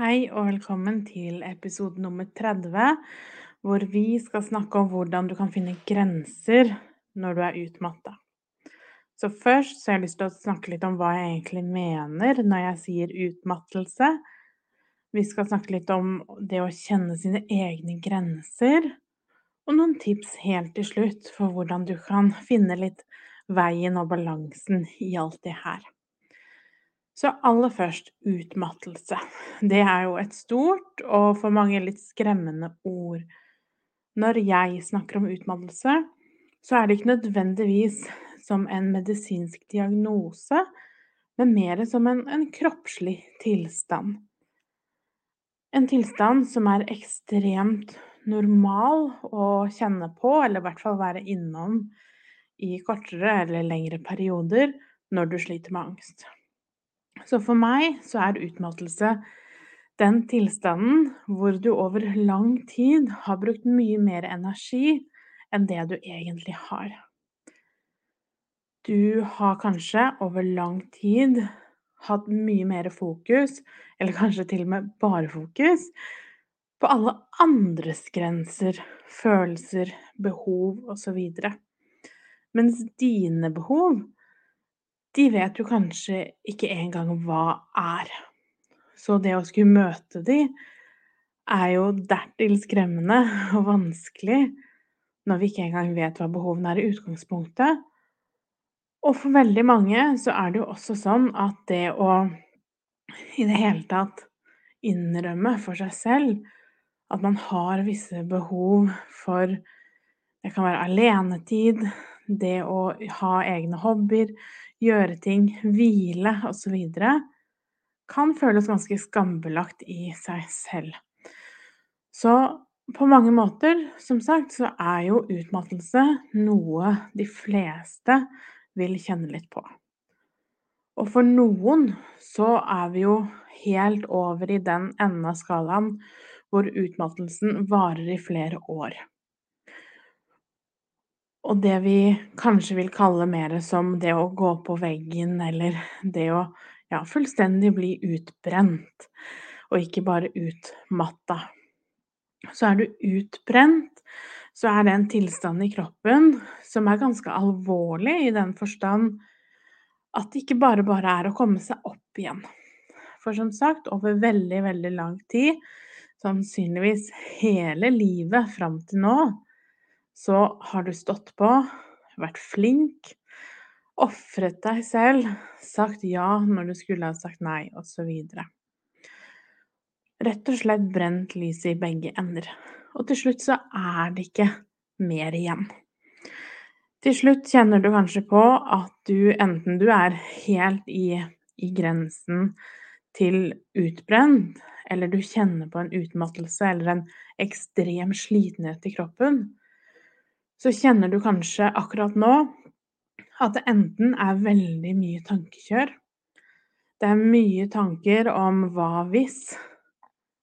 Hei og velkommen til episode nummer 30, hvor vi skal snakke om hvordan du kan finne grenser når du er utmatta. Så først så har jeg lyst til å snakke litt om hva jeg egentlig mener når jeg sier utmattelse. Vi skal snakke litt om det å kjenne sine egne grenser, og noen tips helt til slutt for hvordan du kan finne litt veien og balansen i alt det her. Så aller først utmattelse. Det er jo et stort og for mange litt skremmende ord. Når jeg snakker om utmattelse, så er det ikke nødvendigvis som en medisinsk diagnose, men mer som en, en kroppslig tilstand. En tilstand som er ekstremt normal å kjenne på, eller i hvert fall være innom i kortere eller lengre perioder når du sliter med angst. Så for meg så er utmattelse den tilstanden hvor du over lang tid har brukt mye mer energi enn det du egentlig har. Du har kanskje over lang tid hatt mye mer fokus, eller kanskje til og med bare fokus, på alle andres grenser, følelser, behov osv. Mens dine behov de vet jo kanskje ikke engang hva er. Så det å skulle møte de er jo dertil skremmende og vanskelig når vi ikke engang vet hva behovene er i utgangspunktet. Og for veldig mange så er det jo også sånn at det å i det hele tatt innrømme for seg selv at man har visse behov for Det kan være alenetid, det å ha egne hobbyer, gjøre ting, hvile osv. kan føles ganske skambelagt i seg selv. Så på mange måter, som sagt, så er jo utmattelse noe de fleste vil kjenne litt på. Og for noen så er vi jo helt over i den enden av skalaen hvor utmattelsen varer i flere år. Og det vi kanskje vil kalle mer som det å gå på veggen, eller det å ja, fullstendig bli utbrent, og ikke bare utmatta. Så er du utbrent, så er det en tilstand i kroppen som er ganske alvorlig i den forstand at det ikke bare bare er å komme seg opp igjen. For som sagt, over veldig, veldig lang tid, sannsynligvis hele livet fram til nå, så har du stått på, vært flink, ofret deg selv, sagt ja når du skulle ha sagt nei, osv. Rett og slett brent lyset i begge ender. Og til slutt så er det ikke mer igjen. Til slutt kjenner du kanskje på at du enten du er helt i, i grensen til utbrent, eller du kjenner på en utmattelse eller en ekstrem slitenhet i kroppen, så kjenner du kanskje akkurat nå at det enten er veldig mye tankekjør. Det er mye tanker om hva hvis,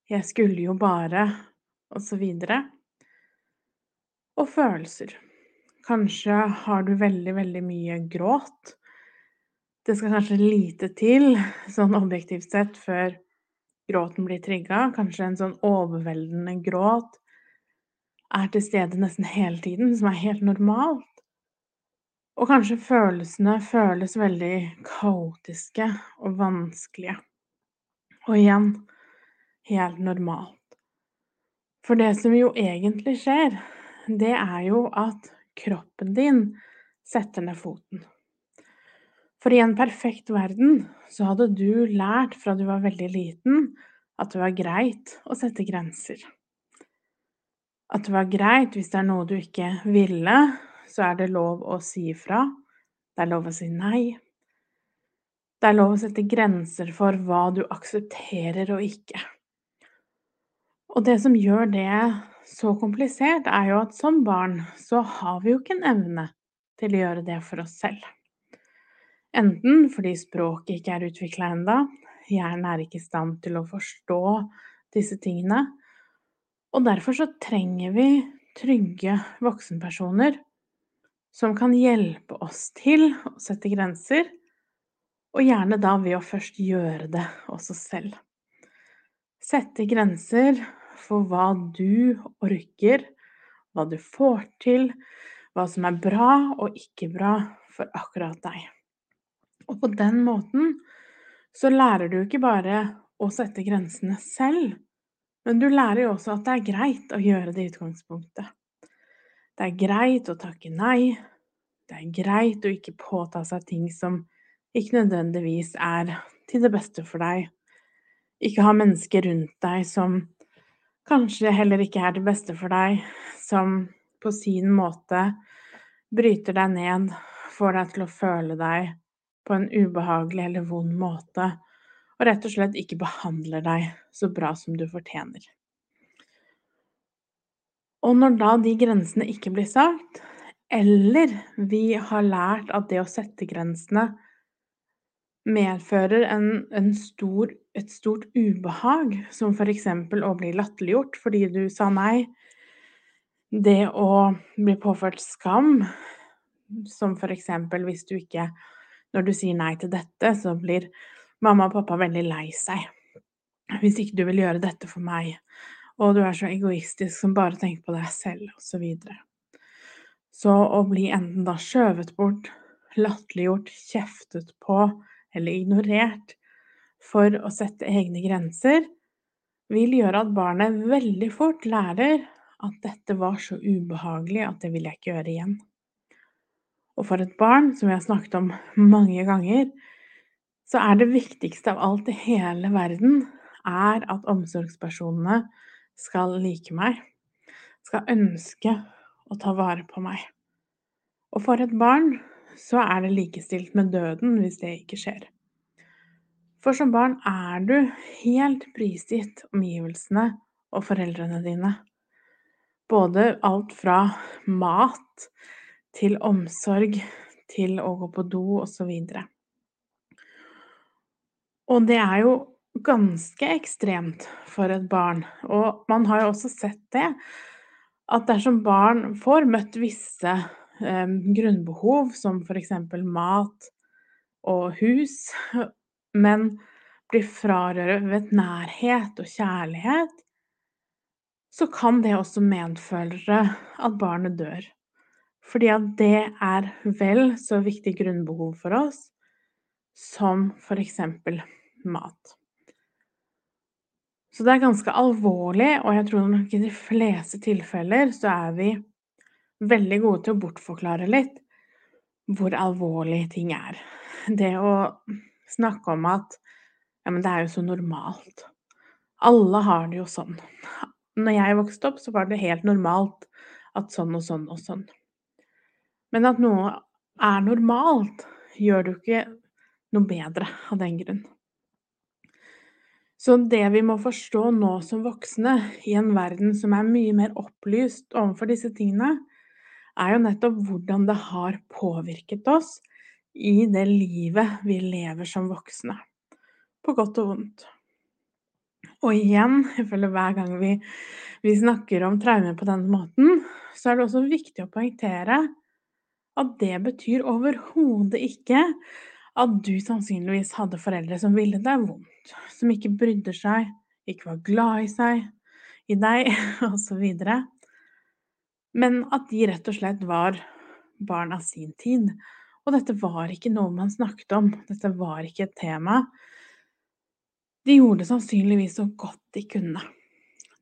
jeg skulle jo bare, osv. Og, og følelser. Kanskje har du veldig, veldig mye gråt. Det skal kanskje lite til, sånn objektivt sett, før gråten blir trigga. Kanskje en sånn overveldende gråt er til stede nesten hele tiden, som er helt normalt. Og kanskje følelsene føles veldig kaotiske og vanskelige. Og igjen helt normalt. For det som jo egentlig skjer, det er jo at kroppen din setter ned foten. For i en perfekt verden så hadde du lært fra du var veldig liten at det var greit å sette grenser. At det var greit hvis det er noe du ikke ville, så er det lov å si ifra. Det er lov å si nei. Det er lov å sette grenser for hva du aksepterer og ikke. Og det som gjør det så komplisert, er jo at som barn så har vi jo ikke en evne til å gjøre det for oss selv. Enten fordi språket ikke er utvikla enda, hjernen er ikke i stand til å forstå disse tingene, og derfor så trenger vi trygge voksenpersoner som kan hjelpe oss til å sette grenser, og gjerne da ved å først gjøre det også selv. Sette grenser for hva du orker, hva du får til, hva som er bra og ikke bra for akkurat deg. Og på den måten så lærer du ikke bare å sette grensene selv, men du lærer jo også at det er greit å gjøre det i utgangspunktet. Det er greit å takke nei. Det er greit å ikke påta seg ting som ikke nødvendigvis er til det beste for deg. Ikke ha mennesker rundt deg som kanskje heller ikke er det beste for deg, som på sin måte bryter deg ned, får deg til å føle deg på en ubehagelig eller vond måte, og rett og slett ikke behandler deg så bra som du fortjener. Og når da de grensene ikke blir sagt, eller vi har lært at det å sette grensene medfører en, en stor, et stort ubehag, som f.eks. å bli latterliggjort fordi du sa nei, det å bli påført skam, som f.eks. hvis du ikke Når du sier nei til dette, så blir mamma og pappa veldig lei seg hvis ikke du vil gjøre dette for meg, og du er så egoistisk som bare tenker på deg selv, osv. Så, videre. så å bli enten da skjøvet bort, latterliggjort, kjeftet på eller ignorert for å sette egne grenser, vil gjøre at barnet veldig fort lærer at dette var så ubehagelig at det vil jeg ikke gjøre igjen. Og for et barn, som vi har snakket om mange ganger, så er det viktigste av alt i hele verden er at omsorgspersonene skal like meg, skal ønske å ta vare på meg. Og for et barn så er det likestilt med døden hvis det ikke skjer. For som barn er du helt prisgitt omgivelsene og foreldrene dine. Både alt fra mat til omsorg til å gå på do osv. Og det er jo ganske ekstremt for et barn. Og man har jo også sett det, at dersom barn får møtt visse eh, grunnbehov, som f.eks. mat og hus, men blir frarøvet nærhet og kjærlighet, så kan det også medføre at barnet dør. Fordi at det er vel så viktig grunnbehov for oss som f.eks mat. Så det er ganske alvorlig, og jeg tror nok i de fleste tilfeller så er vi veldig gode til å bortforklare litt hvor alvorlig ting er. Det å snakke om at ja, men det er jo så normalt. Alle har det jo sånn. Når jeg vokste opp, så var det helt normalt at sånn og sånn og sånn. Men at noe er normalt, gjør det jo ikke noe bedre av den grunn. Så det vi må forstå nå som voksne, i en verden som er mye mer opplyst overfor disse tingene, er jo nettopp hvordan det har påvirket oss i det livet vi lever som voksne. På godt og vondt. Og igjen, jeg føler hver gang vi, vi snakker om traumer på denne måten, så er det også viktig å poengtere at det betyr overhodet ikke at du sannsynligvis hadde foreldre som ville deg vondt, som ikke brydde seg, ikke var glad i seg, i deg, osv. Men at de rett og slett var barn av sin tid. Og dette var ikke noe man snakket om, dette var ikke et tema. De gjorde det sannsynligvis så godt de kunne.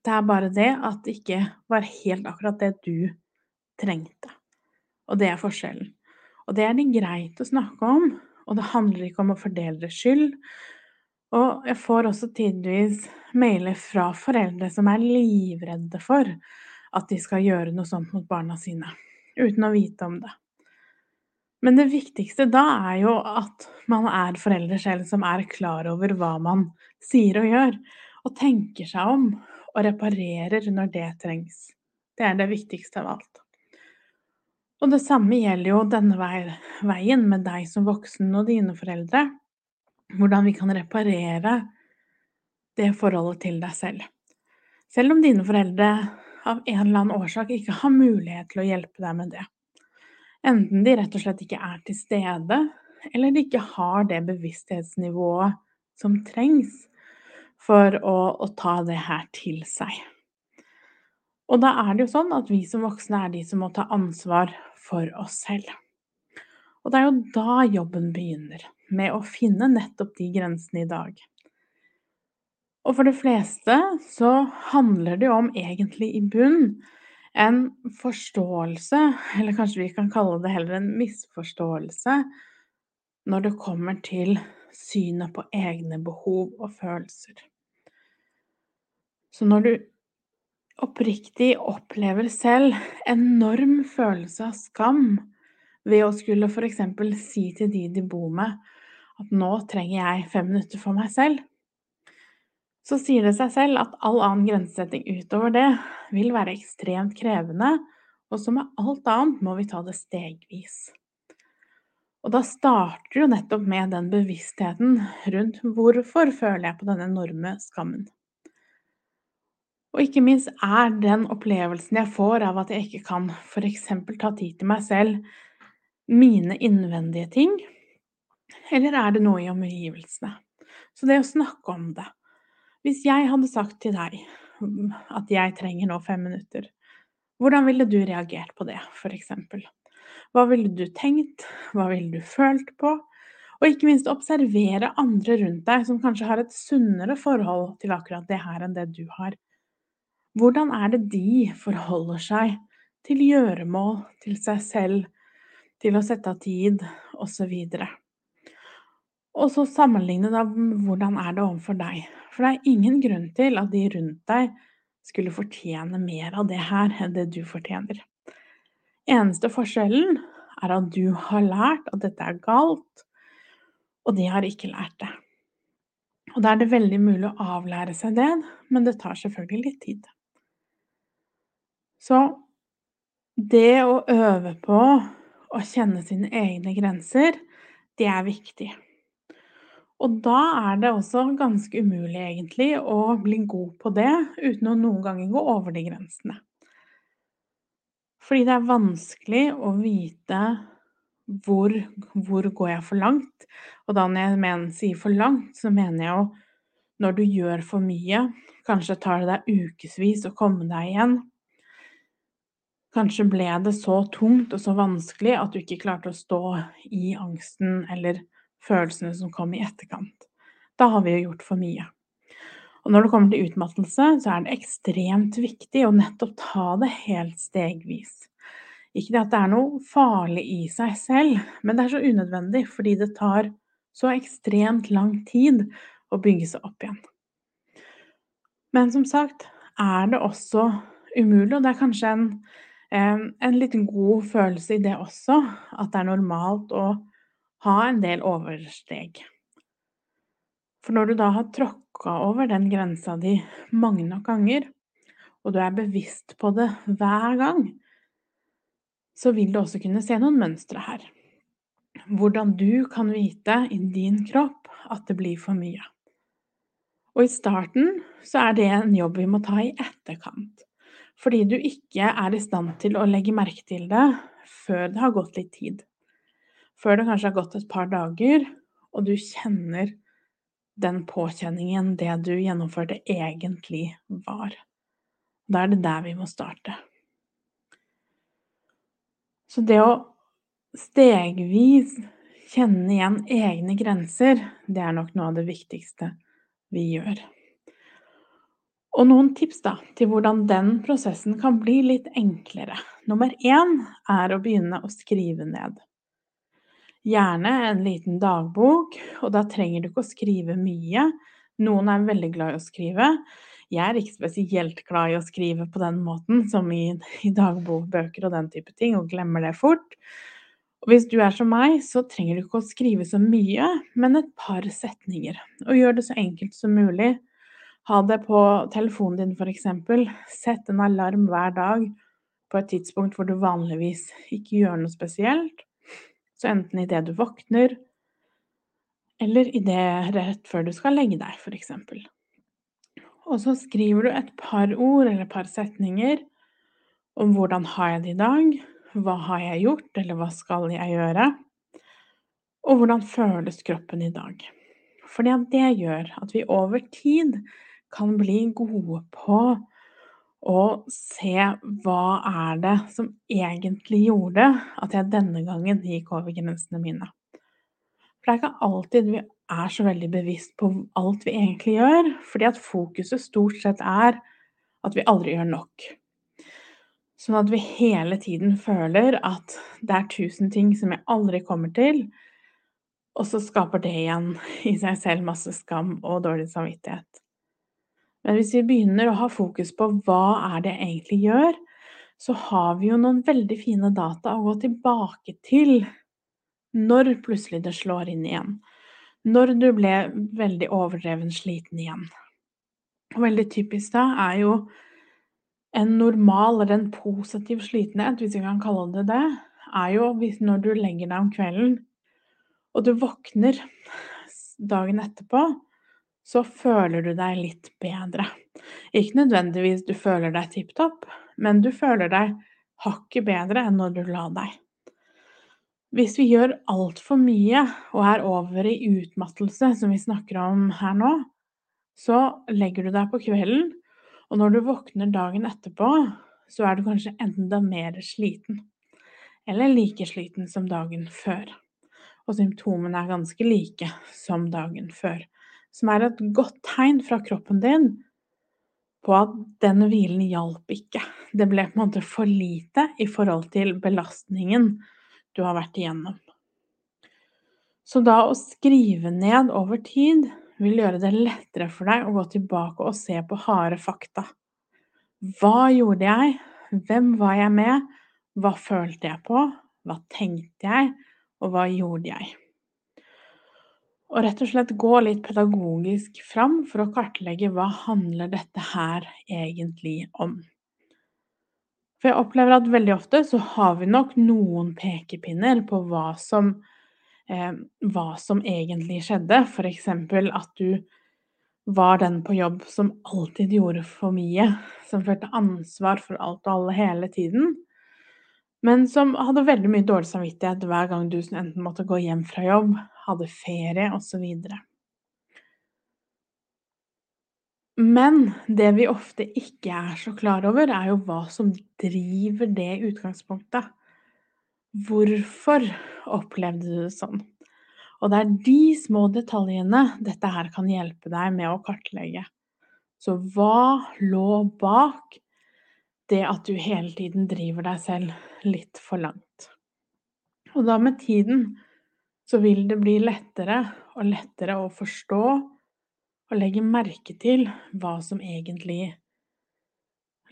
Det er bare det at det ikke var helt akkurat det du trengte. Og det er forskjellen. Og det er det greit å snakke om, og det handler ikke om å fordele skyld. Og jeg får også tidvis mailer fra foreldre som er livredde for at de skal gjøre noe sånt mot barna sine, uten å vite om det. Men det viktigste da er jo at man er foreldre selv som er klar over hva man sier og gjør, og tenker seg om og reparerer når det trengs. Det er det viktigste av alt. Og det samme gjelder jo denne veien med deg som voksen og dine foreldre. Hvordan vi kan reparere det forholdet til deg selv. Selv om dine foreldre av en eller annen årsak ikke har mulighet til å hjelpe deg med det. Enten de rett og slett ikke er til stede, eller de ikke har det bevissthetsnivået som trengs for å, å ta det her til seg. Og da er det jo sånn at vi som voksne er de som må ta ansvar for oss selv. Og det er jo da jobben begynner, med å finne nettopp de grensene i dag. Og for de fleste så handler det jo om egentlig i bunn en forståelse, eller kanskje vi kan kalle det heller en misforståelse, når det kommer til synet på egne behov og følelser. Så når du oppriktig opplever selv enorm følelse av skam ved å skulle f.eks. si til de de bor med, at nå trenger jeg fem minutter for meg selv, så sier det seg selv at all annen grensesetting utover det vil være ekstremt krevende, og som med alt annet må vi ta det stegvis. Og da starter jo nettopp med den bevisstheten rundt hvorfor føler jeg på denne enorme skammen. Og ikke minst er den opplevelsen jeg får av at jeg ikke kan f.eks. ta tid til meg selv, mine innvendige ting, eller er det noe i omgivelsene? Så det å snakke om det Hvis jeg hadde sagt til deg at jeg trenger nå fem minutter, hvordan ville du reagert på det, f.eks.? Hva ville du tenkt? Hva ville du følt på? Og ikke minst observere andre rundt deg som kanskje har et sunnere forhold til akkurat det her enn det du har. Hvordan er det de forholder seg til gjøremål, til seg selv, til å sette av tid, osv. Og så sammenligne da hvordan er det overfor deg. For det er ingen grunn til at de rundt deg skulle fortjene mer av det her enn det du fortjener. Eneste forskjellen er at du har lært at dette er galt, og de har ikke lært det. Og da er det veldig mulig å avlære seg det, men det tar selvfølgelig litt tid. Så det å øve på å kjenne sine egne grenser, det er viktig. Og da er det også ganske umulig, egentlig, å bli god på det uten å noen ganger gå over de grensene. Fordi det er vanskelig å vite hvor, hvor går jeg for langt. Og da når jeg mener, sier for langt, så mener jeg jo når du gjør for mye, kanskje tar det deg ukevis å komme deg igjen. Kanskje ble det så tungt og så vanskelig at du ikke klarte å stå i angsten eller følelsene som kom i etterkant. Da har vi jo gjort for mye. Og når det kommer til utmattelse, så er det ekstremt viktig å nettopp ta det helt stegvis. Ikke det at det er noe farlig i seg selv, men det er så unødvendig fordi det tar så ekstremt lang tid å bygge seg opp igjen. Men som sagt er det også umulig, og det er kanskje en en litt god følelse i det også, at det er normalt å ha en del oversteg. For når du da har tråkka over den grensa di mange nok ganger, og du er bevisst på det hver gang, så vil du også kunne se noen mønstre her. Hvordan du kan vite i din kropp at det blir for mye. Og i starten så er det en jobb vi må ta i etterkant. Fordi du ikke er i stand til å legge merke til det før det har gått litt tid. Før det kanskje har gått et par dager, og du kjenner den påkjenningen det du gjennomførte, egentlig var. Da er det der vi må starte. Så det å stegvis kjenne igjen egne grenser, det er nok noe av det viktigste vi gjør. Og noen tips da, til hvordan den prosessen kan bli litt enklere. Nummer én er å begynne å skrive ned. Gjerne en liten dagbok, og da trenger du ikke å skrive mye. Noen er veldig glad i å skrive. Jeg er ikke spesielt glad i å skrive på den måten, som i, i dagbokbøker og den type ting, og glemmer det fort. Og hvis du er som meg, så trenger du ikke å skrive så mye, men et par setninger. Og gjør det så enkelt som mulig. Ha det på telefonen din, f.eks. Sett en alarm hver dag på et tidspunkt hvor du vanligvis ikke gjør noe spesielt, så enten idet du våkner, eller idet rett før du skal legge deg, eksempel. Og så skriver du et par ord eller et par setninger om hvordan har jeg det i dag, hva har jeg gjort, eller hva skal jeg gjøre, og hvordan føles kroppen i dag. Fordi det gjør at vi over tid kan bli gode på å se hva er det som egentlig gjorde at jeg denne gangen gikk over grensene mine. For det er ikke alltid vi er så veldig bevisst på alt vi egentlig gjør, fordi at fokuset stort sett er at vi aldri gjør nok. Sånn at vi hele tiden føler at det er tusen ting som jeg aldri kommer til, og så skaper det igjen i seg selv masse skam og dårlig samvittighet. Men hvis vi begynner å ha fokus på hva er det jeg egentlig gjør, så har vi jo noen veldig fine data å gå tilbake til når plutselig det slår inn igjen. Når du ble veldig overdreven sliten igjen. Og veldig typisk da er jo en normal eller en positiv slitenhet, hvis vi kan kalle det det, er jo når du legger deg om kvelden og du våkner dagen etterpå, så føler du deg litt bedre. Ikke nødvendigvis du føler deg tipp topp, men du føler deg hakket bedre enn når du la deg. Hvis vi gjør altfor mye og er over i utmattelse, som vi snakker om her nå, så legger du deg på kvelden, og når du våkner dagen etterpå, så er du kanskje enda mer sliten. Eller like sliten som dagen før og symptomene er ganske like som dagen før. Som er et godt tegn fra kroppen din på at denne hvilen hjalp ikke. Det ble på en måte for lite i forhold til belastningen du har vært igjennom. Så da å skrive ned over tid vil gjøre det lettere for deg å gå tilbake og se på harde fakta. Hva gjorde jeg? Hvem var jeg med? Hva følte jeg på? Hva tenkte jeg? og hva gjorde jeg? Og rett og slett gå litt pedagogisk fram for å kartlegge hva handler dette her egentlig om. For jeg opplever at veldig ofte så har vi nok noen pekepinner på hva som, eh, hva som egentlig skjedde. F.eks. at du var den på jobb som alltid gjorde for mye, som følte ansvar for alt og alle hele tiden men som hadde veldig mye dårlig samvittighet hver gang du enten måtte gå hjem fra jobb, hadde ferie osv. Men det vi ofte ikke er så klar over, er jo hva som driver det utgangspunktet. Hvorfor opplevde du det sånn? Og det er de små detaljene dette her kan hjelpe deg med å kartlegge. Så hva lå bak det at du hele tiden driver deg selv litt for langt. Og da med tiden så vil det bli lettere og lettere å forstå og legge merke til hva som egentlig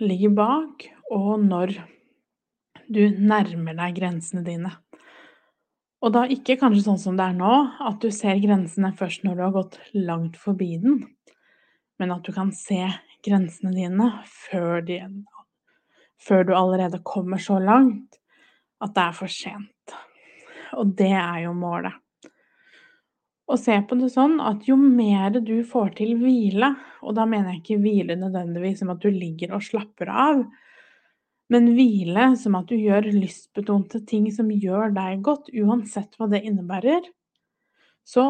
ligger bak, og når du nærmer deg grensene dine. Og da ikke kanskje sånn som det er nå, at du ser grensene først når du har gått langt forbi den, men at du kan se grensene dine før de før du allerede kommer så langt at det er for sent. Og det er jo målet. Og se på det sånn at jo mer du får til hvile, og da mener jeg ikke hvile nødvendigvis som at du ligger og slapper av, men hvile som at du gjør lystbetonte ting som gjør deg godt, uansett hva det innebærer, så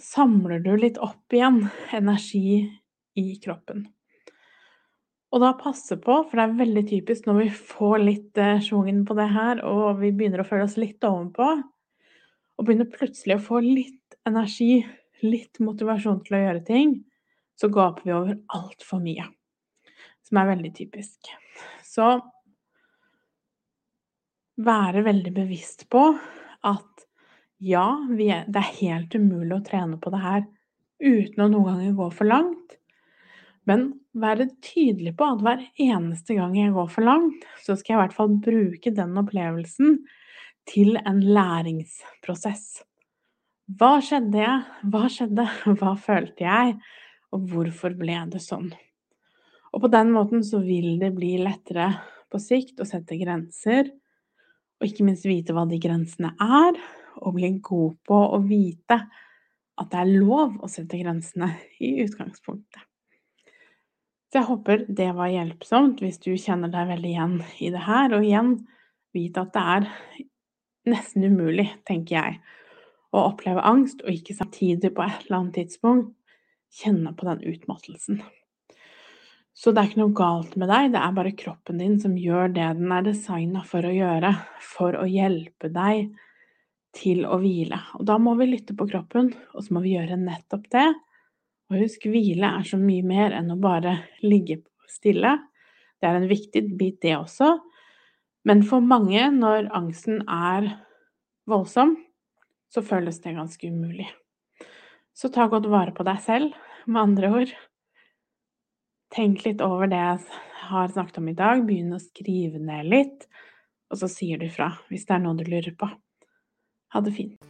samler du litt opp igjen energi i kroppen. Og da passe på, for det er veldig typisk når vi får litt eh, schwungen på det her, og vi begynner å føle oss litt ovenpå, og begynner plutselig å få litt energi, litt motivasjon til å gjøre ting, så gaper vi over altfor mye. Som er veldig typisk. Så være veldig bevisst på at ja, er, det er helt umulig å trene på det her uten å noen ganger gå for langt. Men være tydelig på at hver eneste gang jeg går for langt, så skal jeg i hvert fall bruke den opplevelsen til en læringsprosess. Hva skjedde jeg? Hva skjedde? Hva følte jeg? Og hvorfor ble det sånn? Og på den måten så vil det bli lettere på sikt å sette grenser, og ikke minst vite hva de grensene er, og bli god på å vite at det er lov å sette grensene i utgangspunktet. Så jeg håper det var hjelpsomt hvis du kjenner deg veldig igjen i det her. Og igjen, vite at det er nesten umulig, tenker jeg, å oppleve angst og ikke samtidig på et eller annet tidspunkt kjenne på den utmattelsen. Så det er ikke noe galt med deg, det er bare kroppen din som gjør det den er designa for å gjøre, for å hjelpe deg til å hvile. Og da må vi lytte på kroppen, og så må vi gjøre nettopp det. Og husk, hvile er så mye mer enn å bare ligge stille. Det er en viktig bit, det også. Men for mange, når angsten er voldsom, så føles det ganske umulig. Så ta godt vare på deg selv, med andre ord. Tenk litt over det jeg har snakket om i dag. Begynn å skrive ned litt, og så sier du fra hvis det er noe du lurer på. Ha det fint.